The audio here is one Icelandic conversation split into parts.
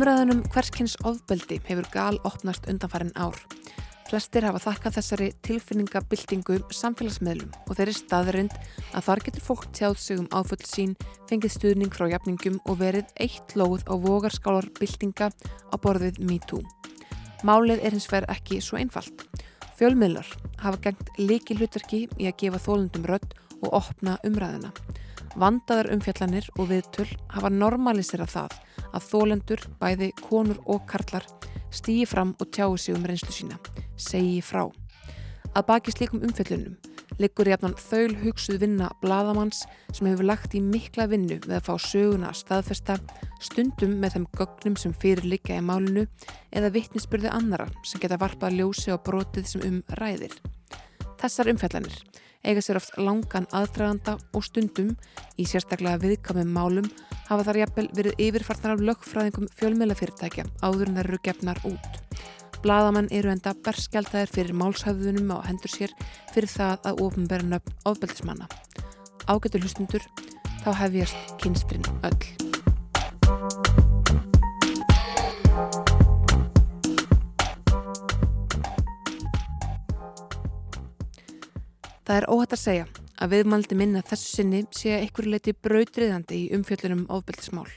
Umræðunum hverskins ofbeldi hefur gal opnast undanfærin ár. Flestir hafa þakkað þessari tilfinningabildingu samfélagsmiðlum og þeirri staðrind að þar getur fólk tjáð sig um áföll sín, fengið stuðning frá jafningum og verið eitt lóð á vogarskálar bildinga á borðið MeToo. Málið er hins vegar ekki svo einfalt. Fjölmiðlar hafa gengt líki hlutverki í að gefa þólundum rödd og opna umræðuna. Vandaðar umfjallanir og viðtöl hafa normaliserað það að þólendur, bæði konur og karlar, stýji fram og tjái sig um reynslu sína, segi frá. Að baki slíkum umfjöllunum liggur jafnan þaul hugsuð vinna bladamanns sem hefur lagt í mikla vinnu við að fá söguna að staðfesta, stundum með þeim gögnum sem fyrir liggja í málinu eða vittnisspurði annara sem geta varpað ljósi á brotið sem um ræðir. Þessar umfjallanir eiga sér oft langan aðdraganda og stundum í sérstaklega viðkamum málum hafa þar jafnvel verið yfirfarnar af lögfræðingum fjölmjölafyrirtækja áður en þær eru gefnar út. Blaðamenn eru enda berskjaldæðir fyrir málshafðunum á hendur sér fyrir það að ofinbæra nöfn ofbeldismanna. Ágættu hlustundur, þá hefjast kynstrinn öll. Það er óhætt að segja að viðmaldi minna þessu sinni sé að einhverju leiti brautriðandi í umfjöllunum ofbeldismál.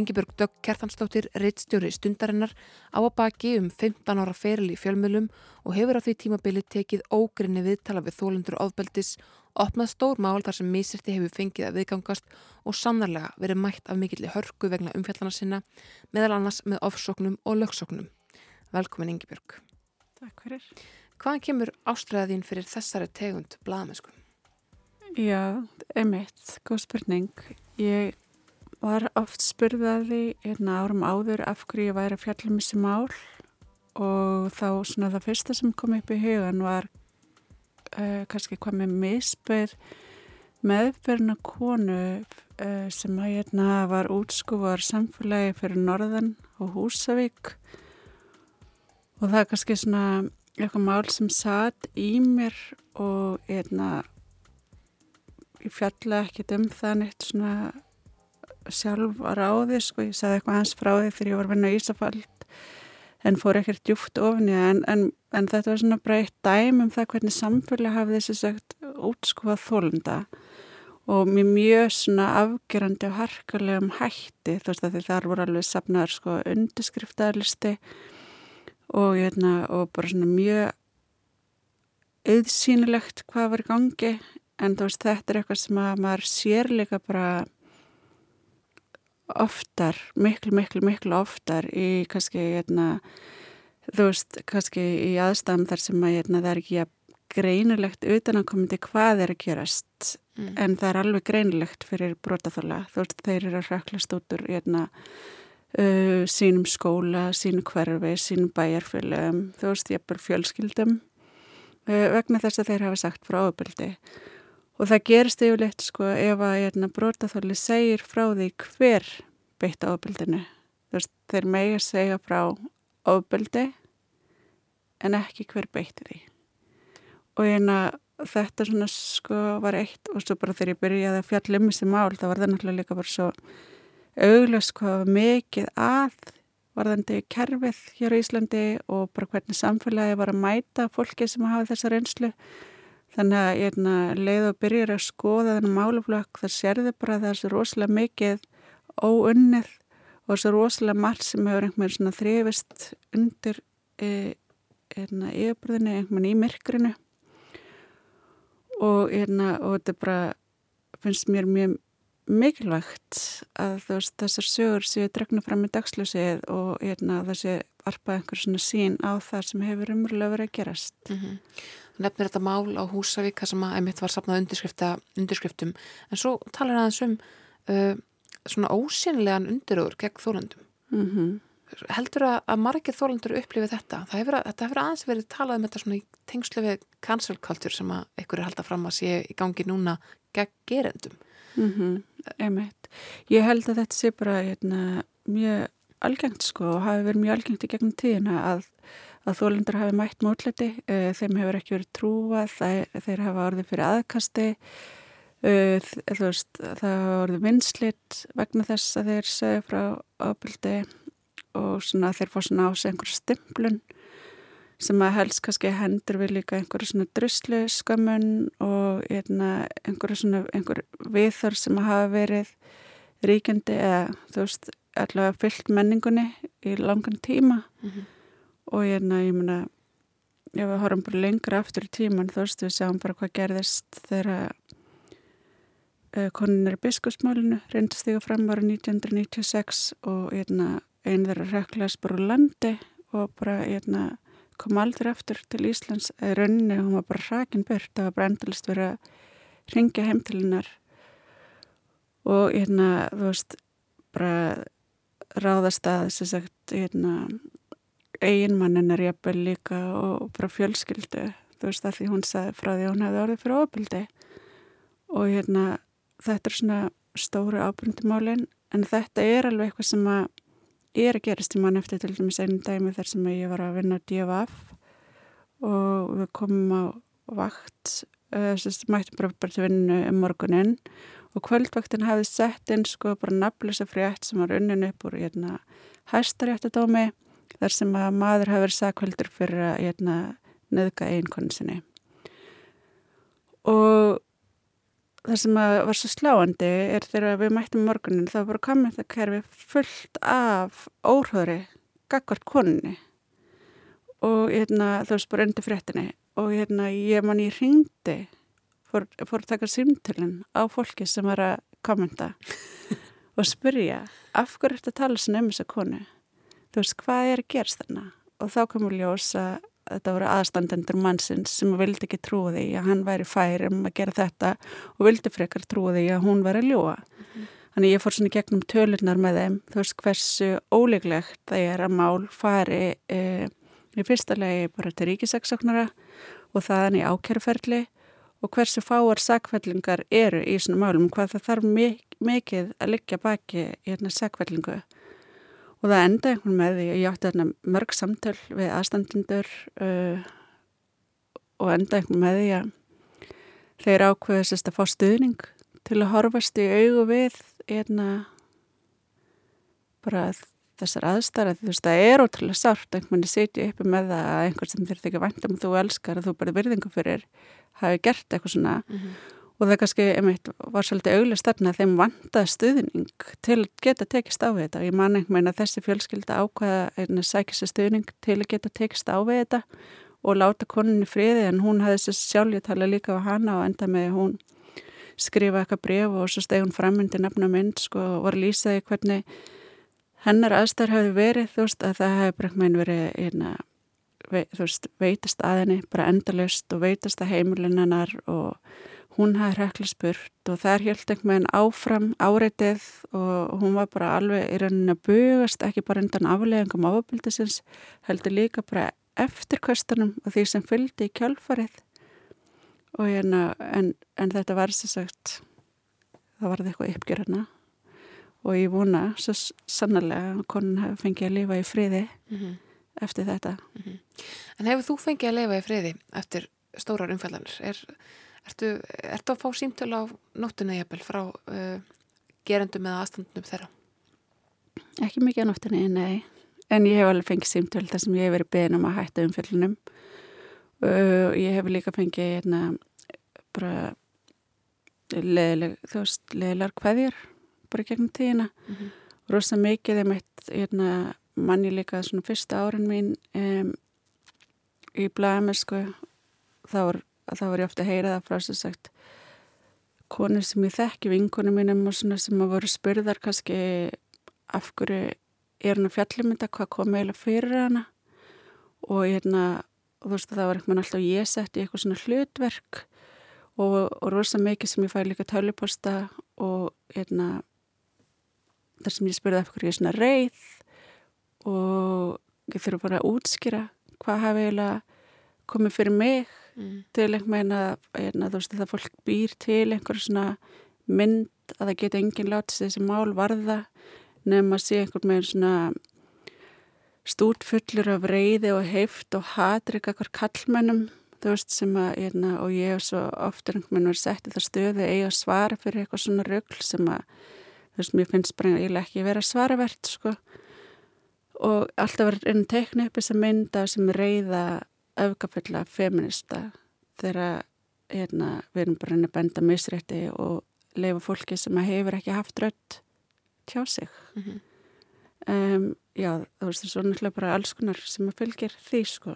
Ingebjörg Dögg Kjartansdóttir, reittstjóri stundarinnar á að baki um 15 ára feril í fjölmjölum og hefur á því tímabili tekið ógrinni viðtala við þólendur ofbeldis, opnað stór mál þar sem mísirti hefur fengið að viðgangast og sannarlega verið mætt af mikilli hörku vegna umfjallana sinna, meðal annars með ofsóknum og lögsóknum. Velkomin Ingebjörg. Takk fyrir. Hvaðan kemur ástræðin fyrir þessari tegund blaðmennsku? Já, emitt, góð spurning. Ég var oft spurðaði einna árum áður af hverju ég væri að fjalla um þessi mál og þá svona það fyrsta sem kom upp í hugan var uh, kannski hvað með misbyrð meðferna konu uh, sem að hérna var útskúvar samfélagi fyrir Norðan og Húsavík og það er kannski svona eitthvað mál sem satt í mér og hérna ég fjalla ekkert um það neitt svona sjálf að ráði sko, ég sagði eitthvað hans frá því þegar ég var vinna í Ísafald en fór ekkert djúft ofni en, en, en þetta var svona breytt dæm um það hvernig samfélag hafði þessi sagt útskúfað þólunda og mér mjög svona afgerandi og harkarlegum hætti. Þú veist að því þar voru alveg sapnaður sko undirskriftaðlisti og, hérna, og bara svona mjög auðsýnilegt hvað var í gangi en þú veist þetta er eitthvað sem að maður sérleika bara oftar, miklu, miklu, miklu oftar í kannski hérna, þú veist, kannski í aðstæðan þar sem að hérna, það er ekki að greinilegt utan að komandi hvað er að gerast mm. en það er alveg greinilegt fyrir brotaþóla, þú veist, þeir eru að röklast út úr hérna Uh, sínum skóla, sínu hverfi, sínu bæjarfélögum, þú veist, ég er bara fjölskyldum. Uh, vegna þess að þeir hafa sagt frá ábyldi og það gerist yfirleitt sko ef að hérna, brotaþóli segir frá því hver beitt ábyldinu, þú veist, þeir megi að segja frá ábyldi en ekki hver beitti því. Og hérna þetta svona sko var eitt. Og svo bara þegar ég byrjaði að fjalla um þessi mál þá var það náttúrulega líka bara svo auglast hvað mikið að varðandi kerfið hér í Íslandi og bara hvernig samfélagi var að mæta fólki sem hafa þessa reynslu. Þannig að ég leið og byrjir að skoða þennan máluflökk það sérði bara svo rosalega mikið óunnið og svo rosalega margt sem hefur einhvern veginn svona þrifist undir e, hérna, yfirbröðinu, einhvern veginn í myrkrinu. Og, hérna, og þetta bara finnst mér mjög mikilvægt að veist, þessar sögur séu dregna fram í dagslösið og hérna, þessi varpa einhver svona sín á það sem hefur umröðulega verið að gerast. Mm -hmm. Nefnir þetta mál á Húsavík sem að einmitt var sapnað undirskriftum en svo talar aðeins um uh, svona ósynlegan undiröður gegn þólendum. Mm -hmm. Heldur að, margir þólendur upplifið þetta? Hefur að, þetta hefur aðeins verið talað um þetta svona í tengslu við cancel culture sem að einhverju halda fram að sé í gangi núna gegn gerendum. Mm -hmm, ég held að þetta sé bara hérna, mjög algengt sko og hafi verið mjög algengt í gegnum tíðina að, að þólendur hafi mætt mótlæti, uh, eh, þeim hefur ekki verið trúa, þeir, hafa orðið fyrir aðkasti, uh, veist, það orðið vinslitt vegna þess að þeir segja frá ábyldi og svona þeir fá svona á sig einhverja stimplun sem að helst kannski hendur við líka einhverju svona druslu skömmun og hérna, einhverju svona einhver viðþör sem að hafa verið ríkjandi eða þú veist allavega fyllt menningunni í langan tíma mm -hmm. og hérna ég meina ef við horfum bara lengra aftur í tíman þú veist við sjáum bara hvað gerðist þegar uh, koninir í biskusmálinu reyndist þig að fram ára 1996 og hérna einn þeirra rekklaðis bara úr landi og bara hérna kom aldrei aftur til Íslands. Eða rauninni, hún var bara hrakin burt. Það var bara endalist verið að ringja heim til hennar. Og hérna, þú veist bara ráðast að þess að hérna eiginmannin er jafnvel líka og bara fjölskyldu, þú veist að því hún sagði frá því að hún hefði orðið fyrir ofbildi og hérna þetta er svona stóru ábundumálin en þetta er alveg eitthvað sem að er að gerast í mann eftir til dæmis einu dæmi þar sem ég var að vinna DFF og við komum á vakt uh, mættum bara, bara til vinnu um morgunin og kvöldvaktin hafði sett inn sko bara nafnlösa frétt sem var unnin upp úr hérna, hæstaréttadómi þar sem að maður hafi verið sakvöldur fyrir að hérna, neðga einkonni sinni. Og það sem var svo sláandi er þegar við mættum morgunin þá var komið það kerfi fullt af óhröðri gaggvart koninni og hérna þú veist bara undir fréttinni. Og hérna ég man ég ringdi fór, fór að taka símtölinn á fólki sem var að kommenta og spyrja af hverju er þetta að tala sem um þessa konu? Þú veist hvað er að gerast þarna? Og þá komur ljós að þetta voru aðstandendur mannsins sem vildi ekki trúa því að hann væri fær um að gera þetta og vildi frekar trúa því að hún væri að ljóa. Mm -hmm. Þannig ég fór svona gegnum tölurnar með þeim, þú veist hversu óleglegt það er að mál fari e, í fyrsta legi bara til ríkisaksóknara og þaðan í ákjæruferli og hversu fáar sakvellingar eru í svona málum, hvað það þarf mikið að liggja baki í hérna sakvellingu og það enda einhvern með því ég átti þarna mörg samtöl við aðstandindur uh, og enda einhvern með því að þeir ákveðast að fá stuðning til að horfast í augu við einna bara þessar aðstæðar þú veist það er ótrúlega sárt einhvern veginn sitja uppi með það að einhvern sem þér þykja vantum og þú elskar og þú bara virðingu fyrir hafi gert eitthvað svona. Mm -hmm og það kannski, einmitt, var svolítið auglist þarna að þeim vanda stuðning til að geta tekist á við þetta. Ég man einhvern veginn að þessi fjölskylda ákvaða að sækja sér stuðning til að geta tekist á við þetta og láta koninni friði en hún hafði sér sjálf tala líka á hana og enda með hún skrifa eitthvað bref og svo steg hún frammyndi nefna mynd sko og var lýsaði hvernig hennar aðstæður hafi verið. Þú veist að það hefði bregð verið einna þú veist, veitast aðinni bara endalust og veitast að heimilinnanar og hún hafði hrekla spurt og þar held einhvern veginn áfram áreitið og hún var bara alveg í rauninni að bugast, ekki bara undan afleggingum áfabildisins, heldur líka bara eftir kvöstunum og því sem fylgdi í kjálfarið og hérna, en, en þetta var sem sagt, það var eitthvað uppgjörna og ég vona svo sannlega að konin hefði fengið að lifa í friði mm -hmm. eftir þetta. Mm -hmm. En hefur þú fengið að lifa í friði eftir stórar umfællanir? Er Ertu, ertu að fá símtölu á nóttuna jafnvel frá uh, gerendum eða aðstandunum þeirra? Ekki mikið á nóttuna, nei. En ég hef alveg fengið símtölu þar sem ég hef verið beðin um að hætta umfjöldunum. Uh, ég hef líka fengið hérna, bara leðilegar hvaðjar bara gegnum tíðina. Mm -hmm. Rosa mikið þeim eitt hérna, manni líka svona fyrsta árin mín um, í blæmi, sko, þá var að þá var ég ofta að heyra það frá þess að sagt konur sem ég þekki vinkunum mínum og svona sem að voru spurðar kannski af hverju er hann að fjallumynda hvað kom eiginlega fyrir hana? Og hérna og þú veist að það var einhvern veginn alltaf ég sett í eitthvað svona hlutverk og, og rosa mikið sem ég fæ líka töluposta og hérna þar sem ég spurði af hverju ég er svona reið og ég þurfa bara að útskýra hvað hafi eiginlega komið fyrir mig mm. til einhvern veginn að, hérna, þú veist, það fólk býr til einhver svona mynd að það geta enginn látið þessi mál varða nefn að sé einhvern veginn svona stút fullur af reyði og heift og hatri eitthvað kallmennum þú veist sem að, hérna, og ég hef svo ofta einhvern veginn verið sett í það stöðu eiga að svara fyrir eitthvað svona röggl sem að þú veist, mér finnst bara eiginlega ekki verið að svara verðt sko og alltaf var einn teikni upp þess að mynda sem reyða öfgafulla feminista þegar hérna, við erum bara að benda misrætti og leifa fólki sem hefur ekki haft rött tjá sig. Mm -hmm. um, já, þú veist, það er svo náttúrulega bara alls konar sem að fylgir því sko.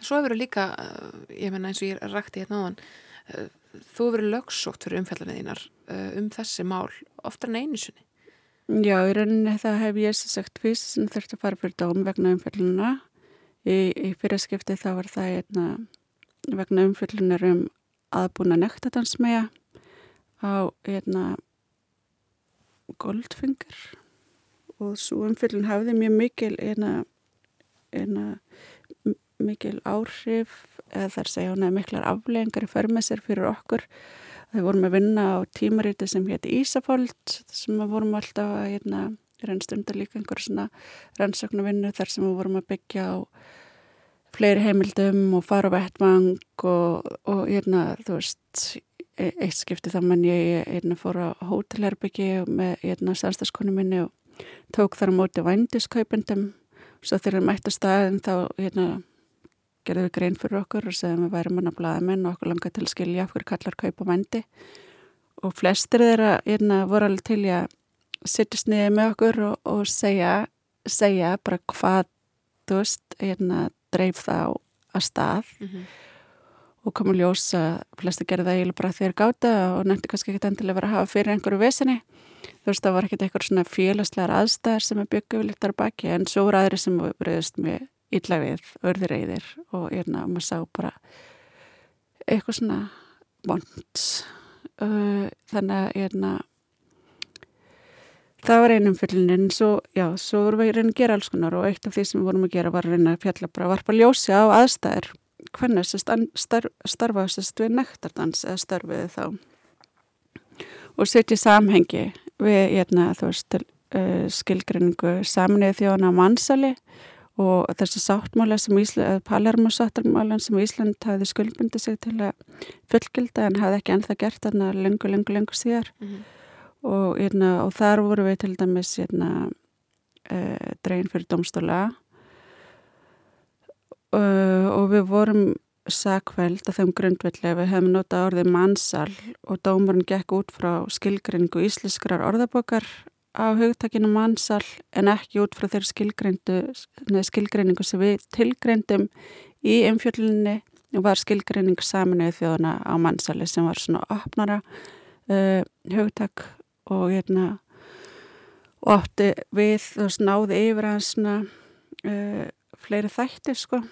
Svo hefur líka, eh, ég menna eins og ég rækti hérna á hann eh, þú hefur lögsótt fyrir umfjallanið þínar eh, um þessi mál oftar en einu sinni. Já, í rauninni það hef ég sagt fyrst sem þurfti að fara fyrir dóm vegna umfjalluna í, í fyrirskipti þá var það einna, vegna umfjallunar um aðbúna nektadansmega á hérna Goldfinger. Og svo umfyllin hafði mjög mikil eina, eina mikil áhrif eða þar segja hún að miklar afleggingar í förmessir fyrir okkur. Þau vorum að vinna á tímaríti sem hétti Ísafold sem vorum alltaf að hérna, reynstundar líka einhver svona rannsóknarvinnu þar sem við vorum að byggja á fleiri heimildum og fara á vettvang og, og hérna, þú veist E, eitt skipti þá menn ég einna fór á hótelherbyggi með einna sælstaskonu minni og tók þar á móti vændiskaupendum svo þegar við mættum staðin þá hérna gerðum við grein fyrir okkur og segðum við værum manna blaðamenn og okkur langar til að skilja okkur kallar kaupa vændi. Og flestir þeirra hérna voru alveg til að sittast niður með okkur og, og segja, segja bara hvað þú veist, hérna dreif það á stað. Mm -hmm og kom að ljósa flesta gerði það eiginlega bara þegar gáta og nefndi kannski ekki endilega verið að hafa fyrir einhverju vesinni þú veist það var ekkert eitthvað svona félagslegar aðstæðar sem er byggjuð við litar baki en svo voru aðri sem verðist með illa við, örðireiðir og erna, maður sá bara eitthvað svona vond þannig að erna, það var einum fyllin svo, já, svo vorum við að reyna að gera alls konar og eitt af því sem við vorum að gera var að reyna að fjalla bara varpa ljósi á aðstæðir hvernig starf, starfa sérst við nektardans eða starfiði þá og setja samhengi við hérna, veist, uh, skilgrinningu saminnið þjóna mannsali og þessi sáttmála sem Ísland, Palermo sáttmálan sem Ísland hafiði skuldbundi sig til að fullgilda en hafði ekki ennþá gert þarna lengur, lengur, lengur síðar mm -hmm. Og, hérna, og þar voru við til dæmis hérna, uh, dregin fyrir domstóla uh, og við vorum sakveld að þeim grundvelli við hefum notað orðið mannsal og dómurinn gekk út frá skilgringu íslenskrar orðabokar á hugtakinu mannsal en ekki út frá þeirr skilgrinningu sem við tilgrindum í umfjöllinni var skilgrinning saminuð þjóðana á mannsali sem var svona opnara uh, hugtak og hérna og átti við og snáði yfir hans uh, fleiri þætti sko.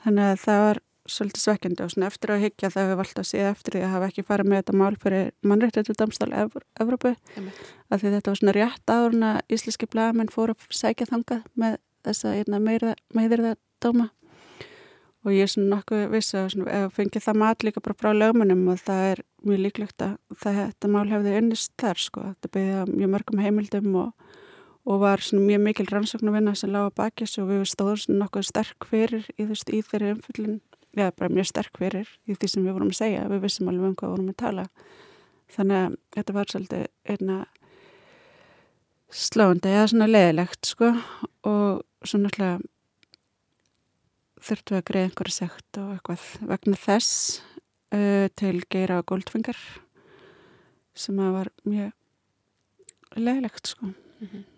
Þannig að það var svolítið svekkjandi og svona eftir að higgja það hefur alltaf séð eftir því að hafa ekki farið með þetta mál fyrir mannrættið damstál Evrópu. Af því þetta var svona rétt áðurna íslenski blæðamenn fóru að sækja þangað með þessa meðirða dóma og ég er svona nokkuð viss að fengi það mat líka bara frá lögmunum og það er mjög líklegt að þetta mál hefði unnist þar sko, þetta beði mjög mörgum heimildum og og var svona mjög mikil rannsóknarvinna sem lág að bakis og við stóðum svona nokkuð sterk fyrir í, veist, í þeirri umfyllin eða bara mjög sterk fyrir í því sem við vorum að segja. Við vissum alveg um hvað vorum að tala. Þannig að þetta var svolítið einna sláandi eða svona leðilegt sko. Og svo náttúrulega þurftu að greið einhverja segt og eitthvað vegna þess uh, til Geira Goldfinger sem að var mjög leðilegt sko mm -hmm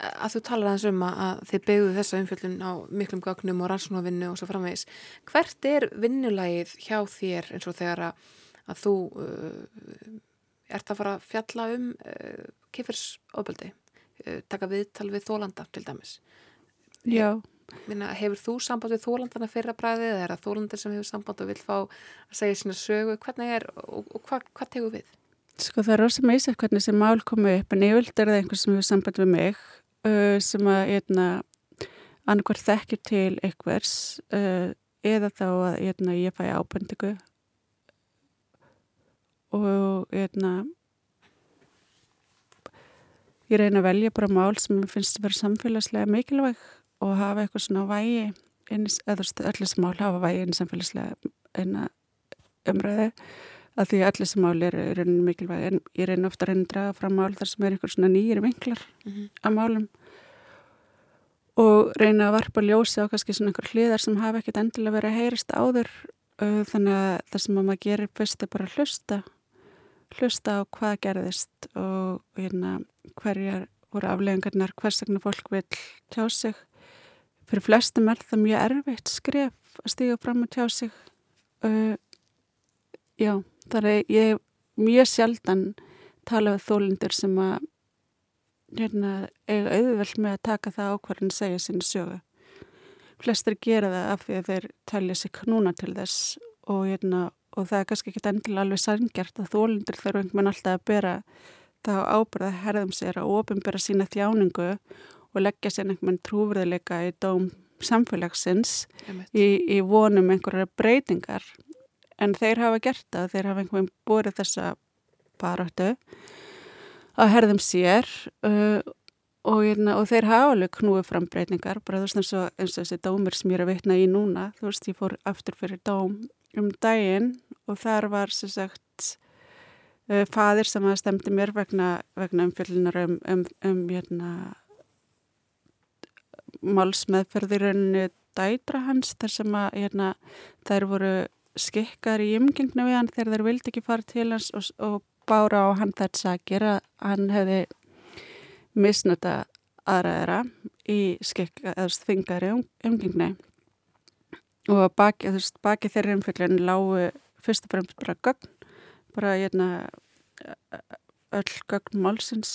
að þú talar aðeins um að þið begðu þessa umfjöldun á miklum gagnum og rannsónavinnu og svo framvegis. Hvert er vinnulægið hjá þér eins og þegar að, að þú uh, ert að fara að fjalla um uh, kifirsofbeldi, uh, taka viðtal við þólanda til dæmis? Já. Minna, hefur þú samband við þólandana fyrra bræðið eða er það þólandir sem hefur samband og vil fá að segja sína sögu? Hvernig er og, og hvað hva tegur við? Sko það er rosa meðsett hvernig sem mál komu upp en yfirlt er það einhvers sem hefur samband við mig uh, sem að hérna, annarkvært þekkir til einhvers uh, eða þá að eitna, hérna, ég fæ ábendingu og eitna, hérna, ég reyna að velja bara mál sem ég finnst að vera samfélagslega mikilvæg og hafa eitthvað svona vægi eða allir sem mál hafa vægi en samfélagslega umræði að því allir sem mál er, er mikilvæg en ég reyna ofta að reyna að draga fram mál þar sem er einhver svona nýjir vinklar mm -hmm. af málum og reyna að varpa ljósi á kannski svona einhver hliðar sem hafa ekkert endilega verið að heyrist áður þannig að það sem maður gerir fyrst er bara að hlusta hlusta á hvað gerðist og hérna hverjar voru afleðingarnar hvers vegna fólk vil tjá sig fyrir flestum er það mjög erfitt skref að stíga fram og tjá sig uh, já, það er ég mjög sjaldan tala við þólindur sem að hérna, eiga auðvöld með að taka það ákvarðin segja sinni sögu. Flestir gera það af því að þeir telja sig knúna til þess og, hérna, og það er kannski ekki endilega alveg sangjart að þólindur þarf einhvern veginn alltaf að bera þá ábyrða herðum sér að ofinbera sína þjáningu og leggja sér einhvern trúverðileika í dóm samfélagsins í, í vonum einhverja breytingar. En þeir hafa gert það, þeir hafa einhvern veginn búið þessa baráttu að herðum sér uh, og, hérna, og þeir hafa alveg knúið fram breytingar, bara þú veist eins og, eins og þessi dómir sem ég er að vitna í núna, þú veist ég fór aftur fyrir dóm um daginn og þar var sem sagt uh, fadir sem að stemdi mér vegna, vegna umfjöldunar um, um, um hérna, málsmeðferðirunni dætra hans þar sem að hérna, þær voru skikkar í umgengna við hann þegar þær vildi ekki fara til hans og, og bára á hann þess að gera hann hefði misnöta aðraðara í skekka eða þingari um, umgengni. Og baki, baki þeirri umfyllin lágu fyrst og fremst bara gögn bara hérna öll gögn málsins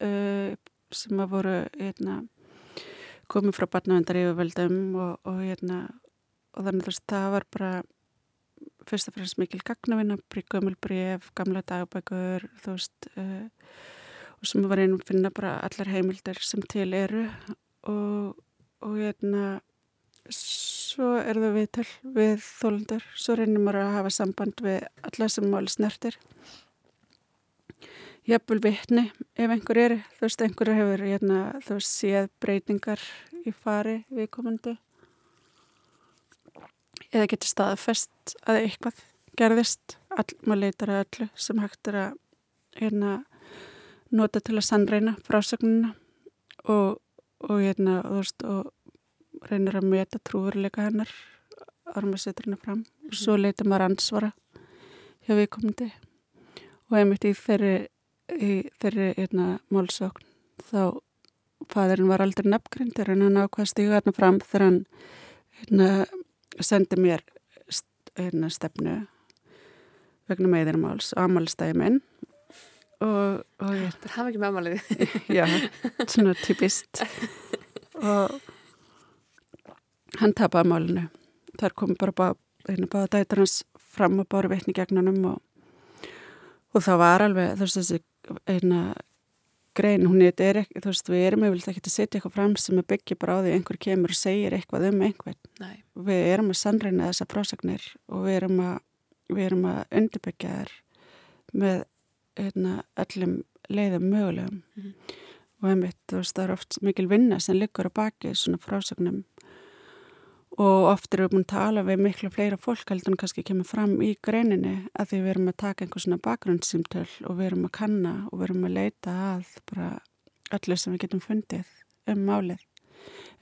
uh, sem að voru hérna komið frá barnavendar yfirveldum og, og hérna og þannig að það var bara fyrst og fremst mikil gagnavina, gömulbref, gamla dagbækur, þú veist, uh, og sem var einum finna bara allar heimildir sem til eru og, og hérna, svo er það við til við þólundur, svo reynir maður að hafa samband við alla sem máli snertir. Jafnvel vittni, ef einhver er, þú veist, einhver hefur, hérna, þú veist, séð breytingar í fari viðkomandi. Eða getur staðfest að eitthvað gerðist. All, maður leitar að öllu sem hægt er að hérna, nota til að sannreina frásögnuna og, og, hérna, og, veist, og reynir að meta trúveruleika hennar hennar fram. Og mhm. svo leitar maður ansvara hjá viðkomandi. Og einmitt í þeirri, í þeirri hérna, málsókn þá fæðurinn var aldrei nafngrindir en hann ákvæðst í hérna fram þegar hann hérna sendi mér hérna stefnu vegna meðirmáls og amalistæði minn. Og, og ég Það hafa ekki með amaliði Já, svona typist. Og hann tapaði málinu. Þar kom bara bá, hérna báða dætur hans fram og báru veitni gegnunum og, og það var alveg þessi hérna grein, hún er ekki, þú veist, við erum auðvitað ekki að setja eitthvað fram sem er byggja bara á því einhver kemur og segir eitthvað um einhvern. Nei. Við erum að sannreina þessa frásagnir og við erum að, við erum að undirbyggja þær með hérna, öllum leiðum mögulegum mm -hmm. og einmitt, þú veist, það er oft mikil vinna sem liggur á baki svona frásagnum og oft erum við búin að tala við miklu fleira fólk heldur en kannski kemur fram í greininni að því við erum að taka einhvers svona bakgrunnsýmtöl og við erum að kanna og við erum að leita að bara öllu sem við getum fundið um málið.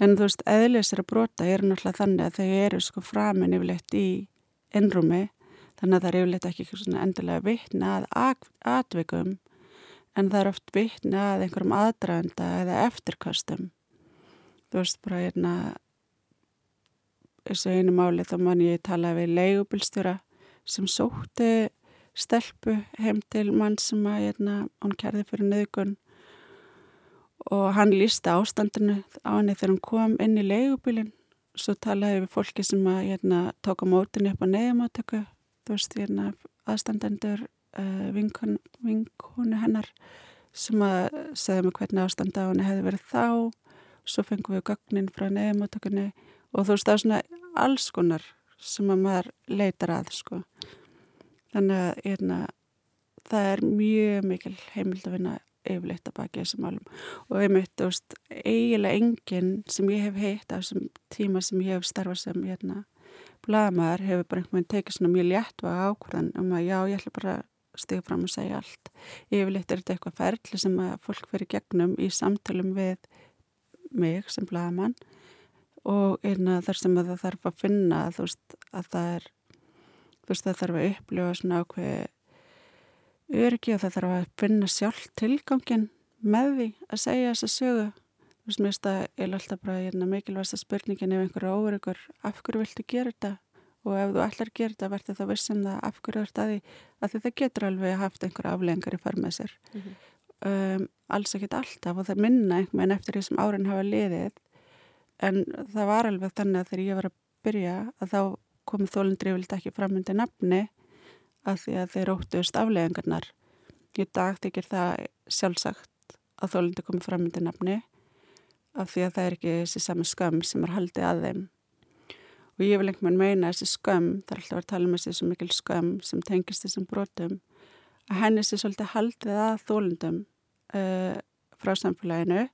En þú veist, eðlisir að brota er náttúrulega þannig að þau eru sko framin yfirleitt í innrúmi þannig að það er yfirleitt ekki svona endilega vittna að atvikum en það er oft vittna að einhverjum aðdraganda eða eftirkastum. Þú veist, bara hérna þessu einu máli þá mann ég tala við leigubilstjóra sem sótti stelpu heim til mann sem að hérna, hann kærði fyrir nöðgun og hann lísti ástandinu á henni þegar hann kom inn í leigubilin svo talaði við fólki sem að hérna, tóka mótin upp á neyðamáttöku þú veist hérna aðstandendur uh, vinkonu hennar sem að segja mig hvernig ástand á henni hefði verið þá. Svo fengum við gögnin frá neyðamáttökunni og þú veist það er svona alls konar sem að maður leitar að sko. Þannig að hérna, það er mjög mikil heimild að vinna yfirleitt að baki þessum álum og einmitt, þú veist, eiginlega enginn sem ég hef heitt á þessum tíma sem ég hef starfað sem hérna blagamæðar hefur bara einhvern veginn tekið svona mjög létt og ákvörðan um að já, ég ætla bara stiga fram og segja allt. Yfirleitt er þetta eitthvað ferli sem að fólk fyrir gegnum í samtalum við mig sem blagamann og hérna þar sem það þarf að finna þú veist að það er þú veist það þarf að upplifa svona ákveði öryggi og það þarf að finna sjálf tilgangin með því að segja þessa sögu. Þú veist mér að ég er alltaf bara hérna, mikilvægsta spurningin ef einhverju óöryggur af hverju viltu gera þetta? Og ef þú að gera þetta verður það vissum það af hverju þetta að því? Að það getur alveg haft einhverja aflengar í farmið sér. Mm -hmm. um, alls ekkit alltaf og það minna einhvern veginn eftir því sem árin hafa liðið en það var alveg þannig að þegar ég var að byrja að þá komið þólundri vilt ekki framöndi nafni að því að þeir óttuðust afleðingarnar í dag þykir það sjálfsagt að þólundri komið framöndi nafni af því að það er ekki þessi sami skömm sem er haldið að þeim. Og ég vil einhvern veginn meina þessi skömm það er alltaf að tala um þessi mikil skömm sem tengist þessum brotum að henni sé svolítið haldið að þólundum uh, frá samfélaginu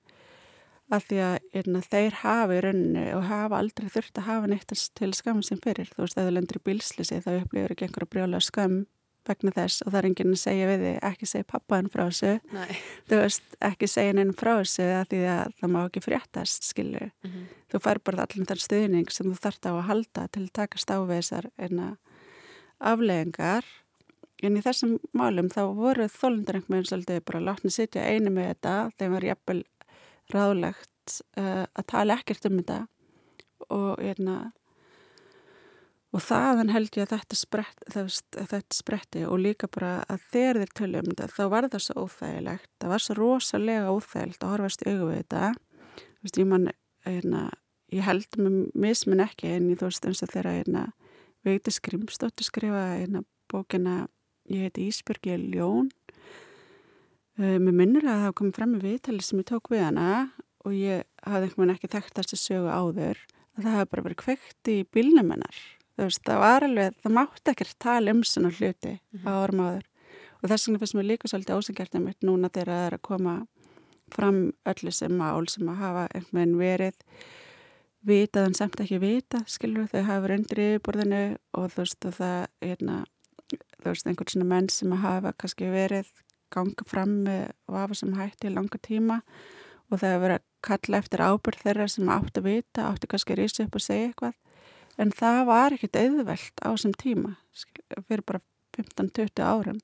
að því að erna, þeir hafi rauninni og hafa aldrei þurft að hafa neitt til skam sem fyrir. Þú veist, ef þú lendur í bilslisi þá upplifur ekki einhverja brjóla skam vegna þess og það er enginn að segja við þig ekki segja pappaðin frá þessu Nei. þú veist, ekki segja henni frá þessu að því að það má ekki fréttast skilu, mm -hmm. þú fær bara allir þann stuðning sem þú þart á að halda til að takast á við þessar afleðingar en í þessum málum þá voru þólundar einhvern veginn svolítið bara látni sitja einu með þetta, þeim var jafnvel ráðlegt uh, að tala ekkert um þetta. Og, erna, og þaðan held ég að þetta, sprett, þetta spretti og líka bara að þegar þeir tölja um þetta þá var það svo óþægilegt, það var svo rosalega óþægilegt að horfast við þetta. Veist, ég, man, erna, ég held með mismin ekki en ég þú veist eins og þegar Veiti Skrimstóttir skrifa bókina ég heiti Ísbjörg ég er ljón. Uh, mér minnir að það kom fram í viðtali sem ég tók við hana og ég hafði einhvern veginn ekki þekkt þessi sögu áður að það hefði bara verið kveikt í bílnumennar. Það var alveg, það mátti ekkert tala um svona hluti mm -hmm. á orðum áður og þess vegna finnst mér líka svolítið ósengjart þetta núna þegar það er að koma fram öllu sem mál sem að hafa einhvern veginn verið vitað en samt ekki vita, skilur þau hafa verið undir yfirborðinu og þú veist og það hérna, þú veist einhvern svona menn sem að hafa kannski verið ganga fram með vafa sem hætti í langa tíma og það hefur verið að kalla eftir ábyrð þeirra sem átti að vita, átti kannski að rýsa upp og segja eitthvað. En það var ekkert auðvelt á þessum tíma fyrir bara 15-20 árum.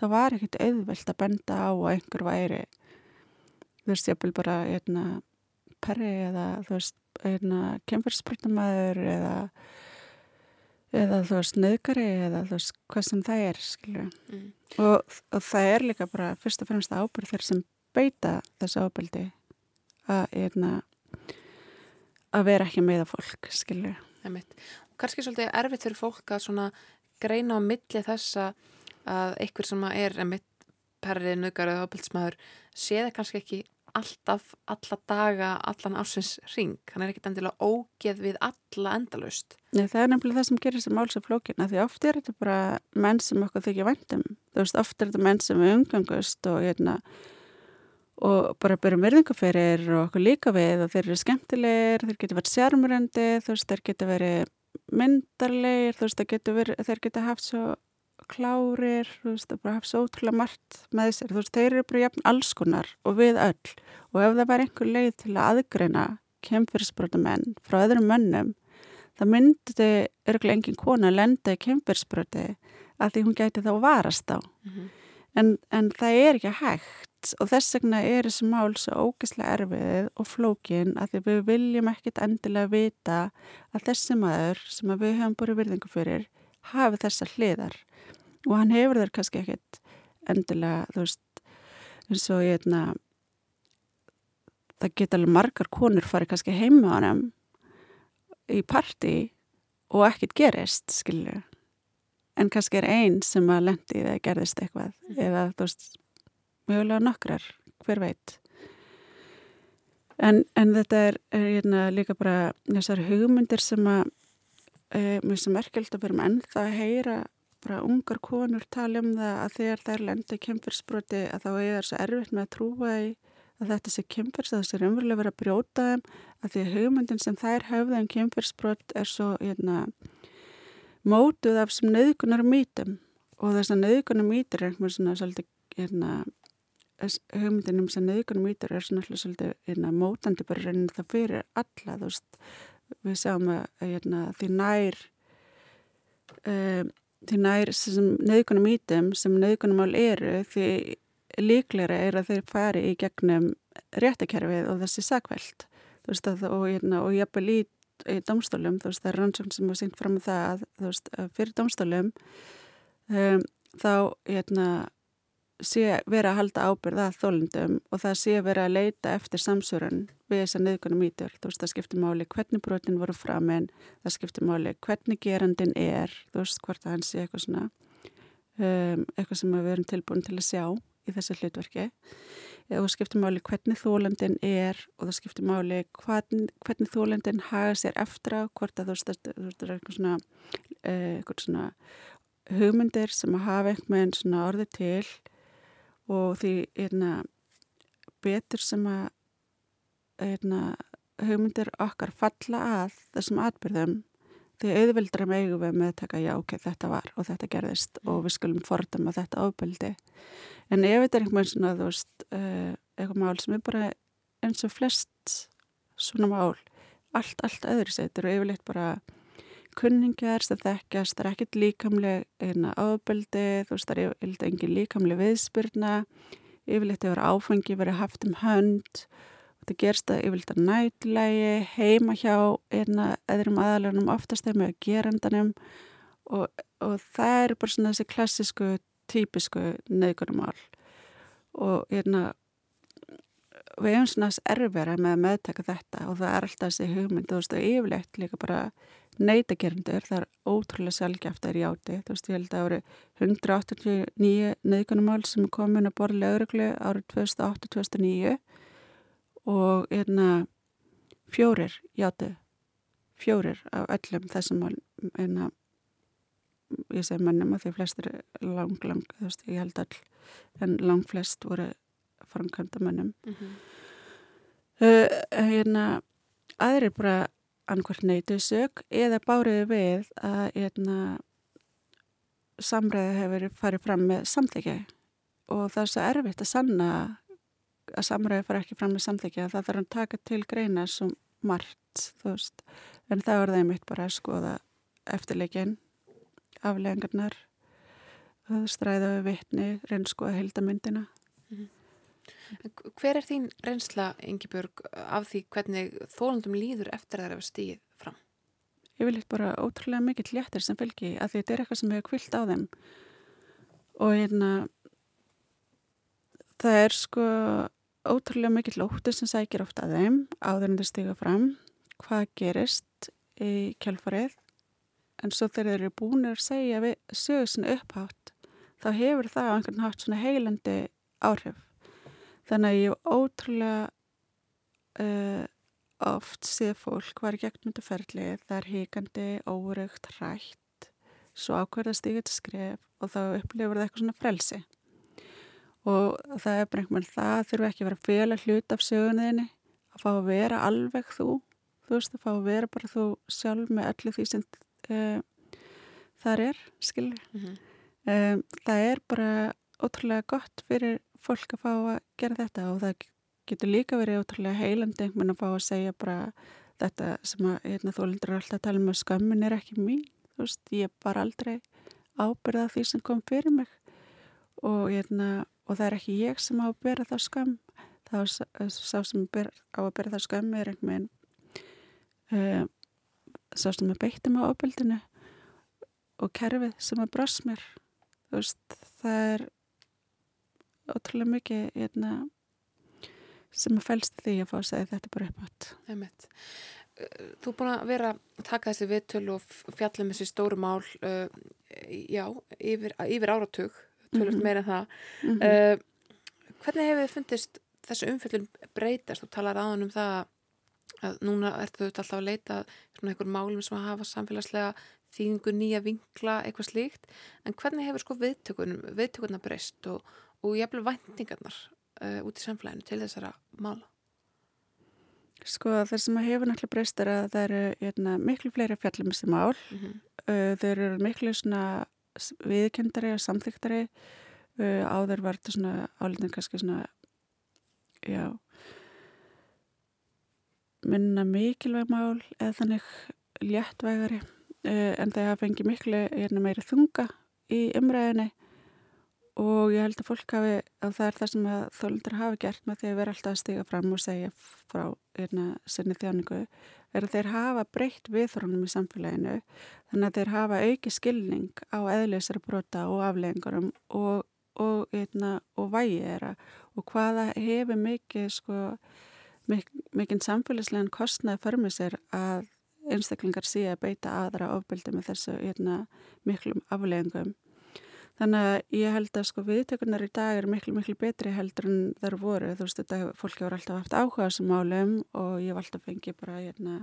Það var ekkert auðvelt að benda á að einhver væri þú veist ég vil bara einna perri eða þú veist einna kemfyrspröndamæður eða eða þú veist nöðgari eða þú veist hvað sem það er mm. og, og það er líka bara fyrst og fremst ábyrð þeir sem beita þessu ábyrði að, erna, að vera ekki meða fólk skilju og kannski svolítið erfitt fyrir fólk að greina á milli þessa að einhver sem er perrið, nöðgari eða ábyrðsmaður sé það kannski ekki alltaf, alla daga, allan ásins ring. Hann er ekkit endilega ógeð við alla endalust. Nei, það er nefnilega það sem gerir þessi máls af flókina því oft er þetta bara menn sem okkur þykja vandum. Þú veist, oft er þetta menn sem er umgangust og, hérna, og bara byrjum verðingaferir og okkur líka við og þeir eru skemmtilegir, þeir geta verið sérmuröndi, þú veist, þeir geta verið myndarlegir, þú veist, þeir geta, verið, þeir geta haft svo klárir, þú veist, bara hafa svo ótrúlega margt með sér, þú veist, þeir eru bara jafn alls konar og við öll. Og ef það var einhver leið til að aðgreina kemfyrsbrotamenn frá öðrum mönnum það myndi örgulega engin kona að lenda í kemfyrsbroti að því hún gæti þá varast á mm -hmm. en, en það er ekki hægt og þess vegna er þessi mál svo ógislega erfið og flókin að við viljum ekkit endilega vita að þessi maður sem við höfum búið virðingu fyrir hafi þessar hliðar og hann hefur þær kannski ekkert endilega, þú veist eins og ég hefna það geta alveg margar konur farið kannski heima á hann í parti og ekkert gerist, skilju en kannski er einn sem að lendi eða gerðist eitthvað mm. eða þú veist, mjögulega nokkrar hver veit. En, en þetta er, er hérna, líka bara þessar hugmyndir sem að e, mér sem merkjöld að vera ennþá að heyra bara ungar konur tala um það að þegar þær lendi kemfyrsbroti að þá er það svo erfitt með að trúa í að þetta sé kemfyrs, að þessi er umverulega verið að brjóta þeim að því að hugmyndin sem þær höfða um kemfyrsbrot er svo hérna, mótuð af sem nöðgunar mítum og þess að nöðgunar mítur er einhvern svona svolítið hérna, hugmyndinum sem nöðgunum ítur er svona alltaf svolítið hérna, mótandi bara reynir það fyrir alla þú veist, við sjáum að hérna, því nær um, því nær nöðgunum ítum sem nöðgunum ál eru því líklega er að þeir fari í gegnum réttakerfið og þessi sakveld að og, hérna, og jafnvel í, í domstólum þú veist það er rannsókn sem var syngt fram með það að, veist fyrir domstólum um, þá hérna sé vera að halda ábyrða að þólundum og það sé vera að leita eftir samsörun við þess að niðgunum ítur. Þú veist, það skiptir máli hvernig brotin voru fram en það skiptir máli hvernig gerandin er, þú veist, hvort að hann sé eitthvað svona, um, eitthvað sem við erum tilbúin til að sjá í þessu hlutverki. Og það skiptir máli hvernig þólandin er og það skiptir máli hvern, hvernig þólandin haga sér eftir á, hvort að þú veist, það er eitthvað svona, uh, eitthvað svona hugmyndir sem að hafa einhvern veginn orði til og því erna, betur sem að erna, hugmyndir okkar falla að þessum atbyrðum því auðvildra megu við með að taka já ok, þetta var og þetta gerðist og við skulum fordama þetta ábyldi en ef þetta er einhvern veginn svona þú veist, uh, eitthvað mál sem er bara eins og flest svona mál, allt, allt öðru setur og yfirleitt bara kunningar sem þekkjast, það er ekkert líkamleg ábeldi, þú veist það er yfirleitt engin líkamleg viðspyrna yfirleitt hefur áfangi verið haft um hönd þetta gerst að yfirleitt að nætlægi heima hjá einna eðrum aðalunum oftast þegar með gerandanum og, og það er bara svona þessi klassisku típisku nöðgunumál og einna við hefum svona erfera með að meðtaka þetta og það er alltaf þessi hugmynd og yfirleitt líka bara neytagerendur, það er ótrúlega að er játi, þú veist ég held að það voru 189 neyðgunumál sem er komin að borða lögreglu árið 2008-2009 og hérna fjórir játi fjórir af öllum þessum hérna ég segi mannum að því flestir lang, lang, þú veist, ég held all en lang flest voru framkvæmda mannum mm -hmm. uh, hérna aðrir bara annarkvært neytu sög eða báriði við að eitna, hérna, samræði hefur farið fram með samþykja og það er svo erfitt að sanna að samræði fara ekki fram með samþykja það þarf að taka til greina svo margt veist. En það er það einmitt bara að skoða eftirleikin aflegangarnar stræða við vittni reynskoða heldamyndina mm -hmm. Hver er þín reynsla, Ingebjörg, af því hvernig þólandum líður eftir að það er stíð fram? Ég vil eitthvað bara ótrúlega mikill léttir sem fylgi að þetta er eitthvað sem hefur kvilt á þeim. Og hérna það er sko ótrúlega mikill óttur sem sækir ofta að þeim áður en það stiga fram. Hvað gerist í kjálfarið en svo þegar þeir eru búin að segja við sögusinu upphátt þá hefur það á einhvern hátt svona heilandi áhrif Þannig að ég ótrúlega uh, oft séð fólk var gegn myndu ferlið, það er híkandi, óraugt, hrætt, svo ákverðast ég eitthvað skref og þá upplifur það eitthvað svona frelsi. Og það er bara einhvern veginn það þurfu ekki að vera fél að hluta af sögunniðinni, að fá að vera alveg þú, þú veist, að fá að vera bara þú sjálf með öllu því sem uh, þar er, skilur. Mm -hmm. um, það er bara ótrúlega gott fyrir fólk að fá að gera þetta og það getur líka verið ótrúlega heilandi einhvern veginn að fá að segja bara þetta sem að hérna, þólendur er alltaf að tala um að skömmin er ekki mín þú veist, ég er bara aldrei ábyrða því sem kom fyrir mig. Og, hérna, og það er ekki ég sem á að bera það skömm þá sá sem ber, á að bera það skömm er einhvern veginn uh, sá sem er beittum á ábyldinu og kerfið sem að brás mér. Þú veist, það er ótrúlega mikið hérna, sem að fælst því að fá að segja þetta bara upp átt. Þú er búin að vera að taka þessi viðtölu og fjalla með þessi stóru mál uh, já, yfir, yfir áratug tölvöld mm -hmm. meira en það mm -hmm. uh, hvernig hefur þið fundist þessu umfjöldun breytast og talar aðan um það að núna ertu alltaf að leita svona einhver málum sem að hafa samfélagslega þýðingu nýja vinkla, eitthvað slíkt en hvernig hefur sko viðtökunum viðtökunna breyst og, og jafnvel væntingarnar uh, út í samfélaginu til þessara mála? Sko það sem að hefur náttúrulega breyst er að það eru eitna, hérna, miklu fleiri fjallum sem mál mm -hmm. uh, þeir eru miklu svona viðkendari og samþyktari uh, áður var þetta svona álitin kannski svona já minna mikilvæg mál eða þannig léttvægari en það hafa fengið miklu hérna, meiri þunga í umræðinni og ég held að fólk hafi að það er það sem þólundur hafi gert með því að vera alltaf að stiga fram og segja frá hérna, sinni þjáningu er að þeir hafa breytt viðþrónum í samfélaginu þannig að þeir hafa auki skilning á eðlisari brota og afleggingarum og, og, hérna, og vægi þeirra og hvaða hefur mikið sko mik mikinn samfélagslegan kostnaði förmið sér að einstaklingar sé að beita aðra ofbeldi með þessu hérna, miklum afleggingum. Þannig að ég held að sko viðtökunar í dag er miklu miklu betri heldur en þar voru. Þú veist þetta, fólki voru alltaf haft áhuga þessum málum og ég hef alltaf fengið bara hérna,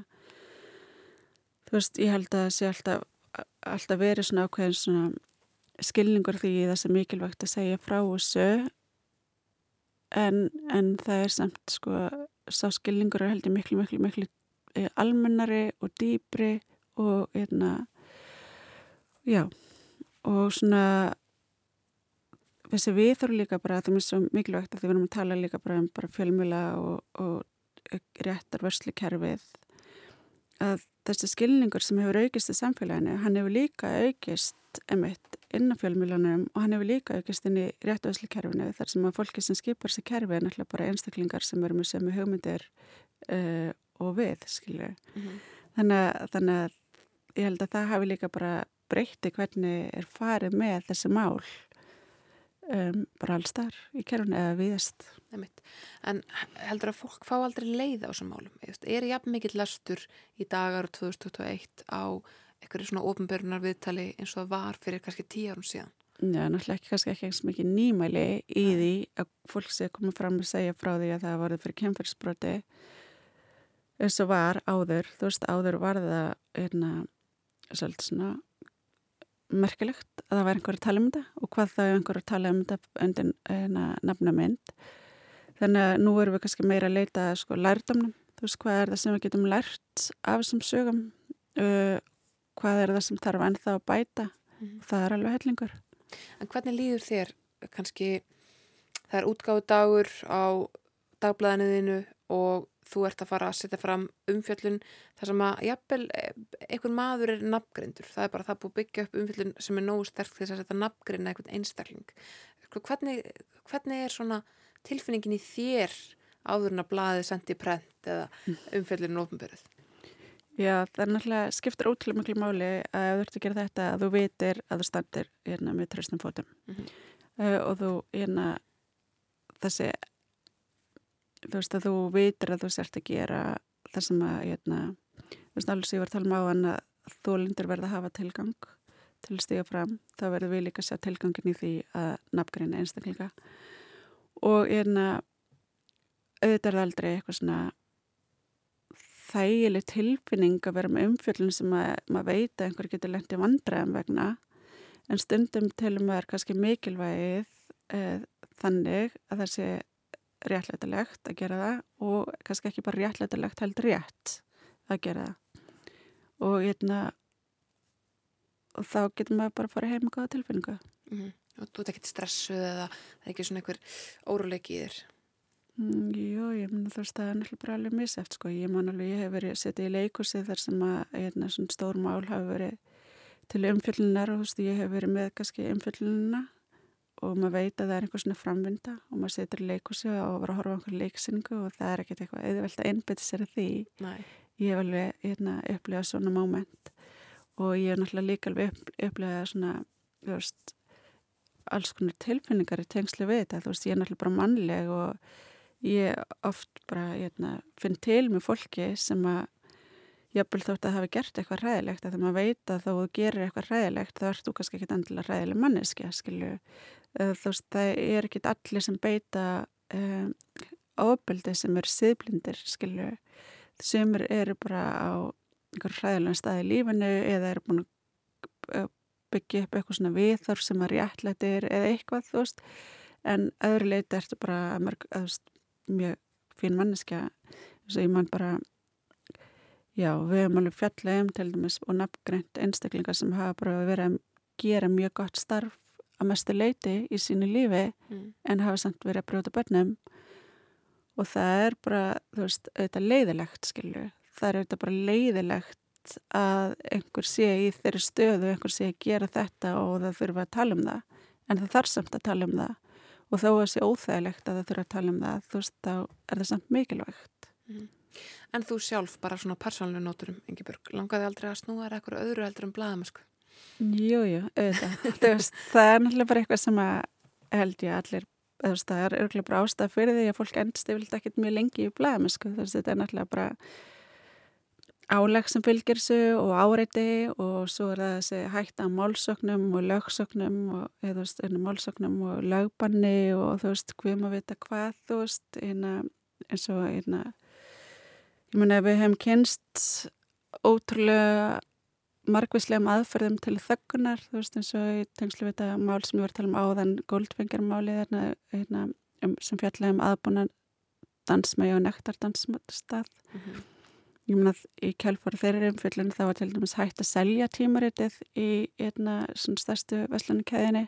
þú veist ég held að það sé alltaf, alltaf verið svona ákveðin svona skilningur því það sem mikilvægt að segja frá þessu en, en það er samt sko sá skilningur er heldur miklu miklu miklu eh, almennari og dýbri og hérna já og svona þessi við þurfum líka bara það er svo mikilvægt að því við erum að tala líka bara um bara fjölmjöla og, og réttar vörslukerfið að þessi skilningur sem hefur aukist í samfélaginu, hann hefur líka aukist emitt inn á fjölmjölanum og hann hefur líka aukist inn í réttu vörslukerfinu þar sem að fólki sem skipar sér kerfi er náttúrulega bara einstaklingar sem eru með sömu hugmyndir uh, og við, skilju mm -hmm. þannig, þannig að ég held að það hafi líka bara breytti hvernig er farið með þessi mál um, bara alls þar í kerfunu eða viðast. En heldur að fólk fá aldrei leið á þessum málum? Er jafn mikill lastur í dagar 2021 á eitthvað svona ofnbörunar viðtali eins og það var fyrir kannski tíu árum síðan? Já, náttúrulega ekki kannski ekki eins mikið nýmæli í Nei. því að fólk sé að koma fram og segja frá því að það var fyrir kemfyrsbroti eins og var áður, þú veist áður var það einna svolítið svona merkilegt að það væri einhverju að tala um þetta og hvað þá er einhverju að tala um þetta undir hérna, nafna mynd þannig að nú erum við kannski meira að leita sko lærdamnum, þú veist hvað er það sem við getum lært af þessum sögum? Uh, hvað er það sem þarf ennþá að bæta? Mm -hmm. það er alveg hellingur. En hvernig líður þér kannski það er útgáðu dagur á dagblæðinuðinu og þú ert að fara að setja fram umfjöllun þar sem að jafnvel eh, einhvern maður er nafngrindur, það er bara það búið byggja upp umfjöllun sem er nógu sterk þess að setja nafngrinda einhvern einstakling sko, hvernig, hvernig er svona tilfinningin í þér áðurna blaðið sendi prent eða umfjöllun ofnbyrð? Já, það er náttúrulega skiptir ótrúlega miklu máli að ef þú ert að gera þetta að þú veitir að þú standir hérna með tröstum fótum mm -hmm. uh, og þú hérna þessi þú veist að þú vitur að þú sért að gera það sem að hérna, þú veist alls ég var að tala um á hann að þú lindur verða að hafa tilgang til að stiga fram, þá verður við líka að sjá tilgangin í því að nafngreina einstaklinga. Og hérna auðvitað er aldrei eitthvað svona þægileg tilfinning að vera með umfjöldin sem að maður veit að einhver getur lengt í vandræðum vegna en stundum með er kannski mikilvægið eh, þannig að það sé réttlætilegt að gera það og kannski ekki bara réttlætilegt heldur rétt að gera það. Og hérna og þá getur maður bara að fara heim og gáða tilfinningu. Mm -hmm. og þú ert ekkert stressuð eða það er ekki svona einhver óruleiki í þér? Mm, Jú, ég menna þú veist það er náttúrulega bara alveg miseft sko, ég man alveg, ég hef verið setið í leikusi þar sem að hérna, svona stór mál hafi verið til umfjöllunar og þú veist ég hef verið með kannski umfjöllununa og maður veit að það er einhver svona framvinda og maður setur í leikusi og var að horfa á einhverju leiksingu og það er ekkert eitthvað auðvelt að einbita sér að því. Nei. ég hef alveg hérna, upplegað svona móment og ég hef náttúrulega líka alveg upp, upplegað svona veist, alls konar tilfinningar í tengslu við þetta, þú veist ég er náttúrulega bara mannleg og ég oft bara hérna, finn til með fólki sem að jafnvel þótt að hafa gert eitthvað ræðilegt að þegar maður veit að þá þú gerir eitthvað ræðilegt þá ert þú kannski ekki endilega ræðileg manneskja skilju þú veist, það er ekki allir sem beita um, ábeldi sem er siðblindir, skilju sem eru bara á einhver hræðilega stað í lífinu eða eru búin að byggja upp eitthvað svona viðþorf sem er réttlættir eða eitthvað, þú veist. En öðru leiti ertu bara mörg, veist, mjög fín manneskja. Þess að ég man bara já, við hefum alveg fjallið um til dæmis og nafngreint einstaklingar sem hafa bara verið að gera mjög gott starf að mestu leiti í sínu lífi mm. en hafa samt verið að brjóta börnum og það er bara, þú veist, auðvitað leiðilegt, skilju. Það er auðvitað bara leiðilegt að einhver sé í þeirri stöðu, einhver sé að gera þetta og það þurfa að tala um það. En það þarf samt að tala um það og þó að sé óþægilegt að það þurfa að tala um það, þú veist, þá er það samt mikilvægt. Mm. En þú sjálf, bara svona persónalinu nóturum, Ingeborg, langaði aldrei að snúa þér eitthvað öðru heldur um blæðamasku? Jú, jú, auðvitað. veist, það er náttúrulega bara eitthvað sem að held ég allir veist, það er örgulega bara ástæð fyrir því að fólk endst yfirlega ekkert mjög lengi í blæðum sko. þetta er náttúrulega bara áleg sem fylgir þessu og áreiti og svo er það þessi hægt að málsögnum og lögsögnum og eða veist, málsögnum og lögbanni og þú veist, hvað maður vita hvað þú veist, eina, eins og eina ég menna við hefum kynst ótrúlega margvíslegum aðferðum til þöggunar, þú veist eins og í tengslu við þetta mál sem ég var að tala um áðan Goldfingermáli hérna, hérna, um, sem fjallega um aðbúna dansmægi og nektardansstað. Mm -hmm. ég meina að í kjálfóru þeirri umfjöldinu þá var til dæmis hægt að selja tímaritið í hérna svona stærstu veslanukæðinni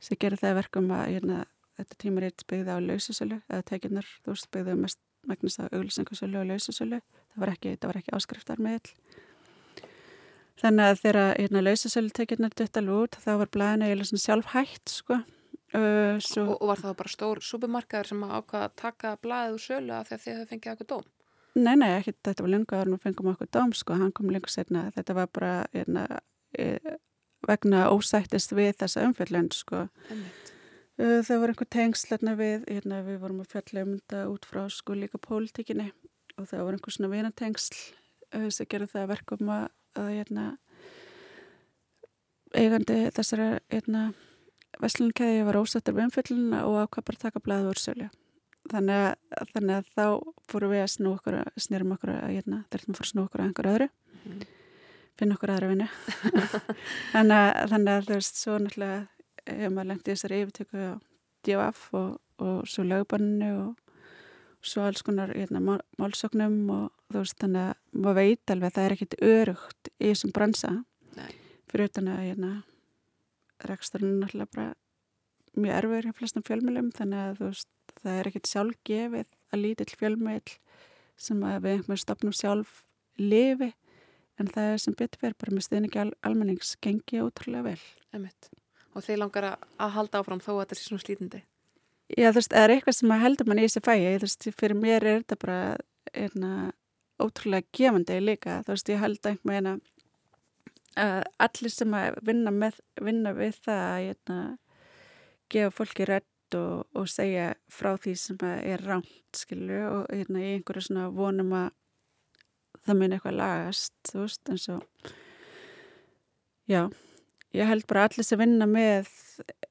sem gerir það verkum að hérna, þetta tímarit byggði á lausasölu eða tekinnar, þú veist, byggði mest megnast á auglýsingasölu og lausasölu. Það var ekki, ekki áskriftar meðl Þannig að þegar hérna lausasölutekjurnar döttal út þá var blæðinu eiginlega sjálf hægt sko. Uh, svo... og, og var það bara stór supermarkaður sem ákvaða að taka blæðið úr sölu að því að þið hefði fengið okkur dóm? Nei, nei, ekki, þetta var lengur að við fengum okkur dóm sko, hann kom lengur setna, þetta var bara hérna, e, vegna ósættist við þessa umfjöldlönd sko. Uh, það var einhver tengsl hérna við, hérna við vorum að fjalla um þetta út frá sko líka pólitíkinni og það var einhver svona vinatengsl uh, sem gerði það verkum að að hérna, eigandi þessara hérna, veslunkæði var ósættur við umfylluna og ákvað bara taka blæðu úr sölu. Þannig þannig að þá fórum við að snú okkur, snýrum okkur að hérna, þurftum að fóra að snú okkur að einhver öðru, mm. finna okkur aðra vinnu. þannig, að, þannig að þú veist, svo náttúrulega hefur maður lengt í þessari yfirtöku á DFF og, og svo lögbanninu og svo alls konar hérna, málsóknum og þú veist þannig að maður veit alveg að það er ekkit örugt í þessum bransa Nei. fyrir utan að hérna, reksturinn er alltaf bara mjög erfur í flestum fjölmjölum þannig að veist það er ekkit sjálfgefið að lítill fjölmjöl sem að við einhverjum stopnum sjálf lifi en það er sem betur verið bara með stuðningi al almennings gengi ótrúlega vel Emitt. Og þeir langar að halda áfram þó að þetta er svona slítandi Já, þú veist, það er eitthvað sem að heldur mann í þessi fæi, þú veist, fyrir mér er þetta bara einna ótrúlega gefandi líka, þú veist, ég held einhvern veginn að allir sem að vinna, með, vinna við það að einna, gefa fólki rétt og, og segja frá því sem er rámt, skilju, og einna, í einhverju svona vonum að það mun eitthvað lagast, þú veist, eins og já, ég held bara allir sem vinna með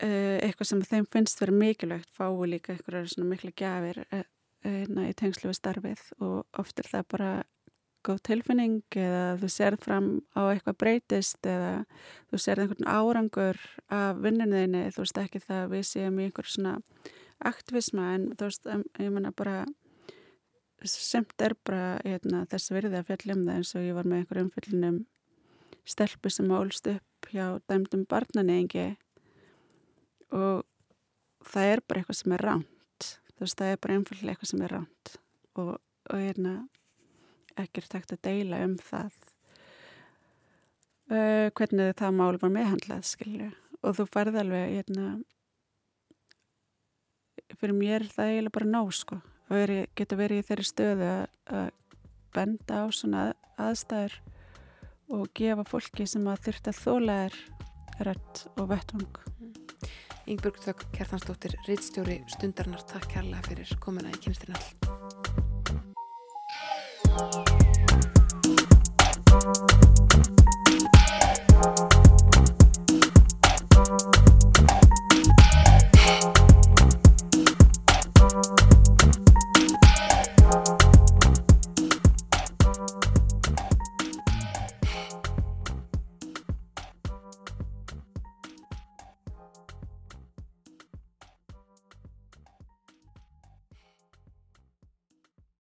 uh, eitthvað sem þeim finnst verið mikilvægt fái líka eitthvað svona mikla gafir uh, uh, í tengslu við starfið. Og oft er það bara góð tilfinning eða þú serð fram á eitthvað breytist eða þú serð einhvern árangur af vinninniðinni, þú veist ekki það við séum í einhver svona aktivisma en þú veist, ég menna bara semt er bara hérna, þess verðið að fjallum það eins og ég var með einhver umfyllinum stelpu sem ólst upp hjá dæmdum barnanengi og það er bara eitthvað sem er ránt þú veist það er bara einfallega eitthvað sem er ránt og, og hérna ekkert takt að deila um það. Uh, hvernig það mál var meðhandlað skilju og þú færði alveg hérna fyrir mér það eiginlega bara ná sko. Og geta verið í þeirri stöðu að benda á svona aðstæður og gefa fólki sem að þurft að þóla er rætt og vettvang. Yngburg Þökk Kjartansdóttir, Ritstjóri Stundarnar, takk kærlega fyrir komuna í kynstirnall.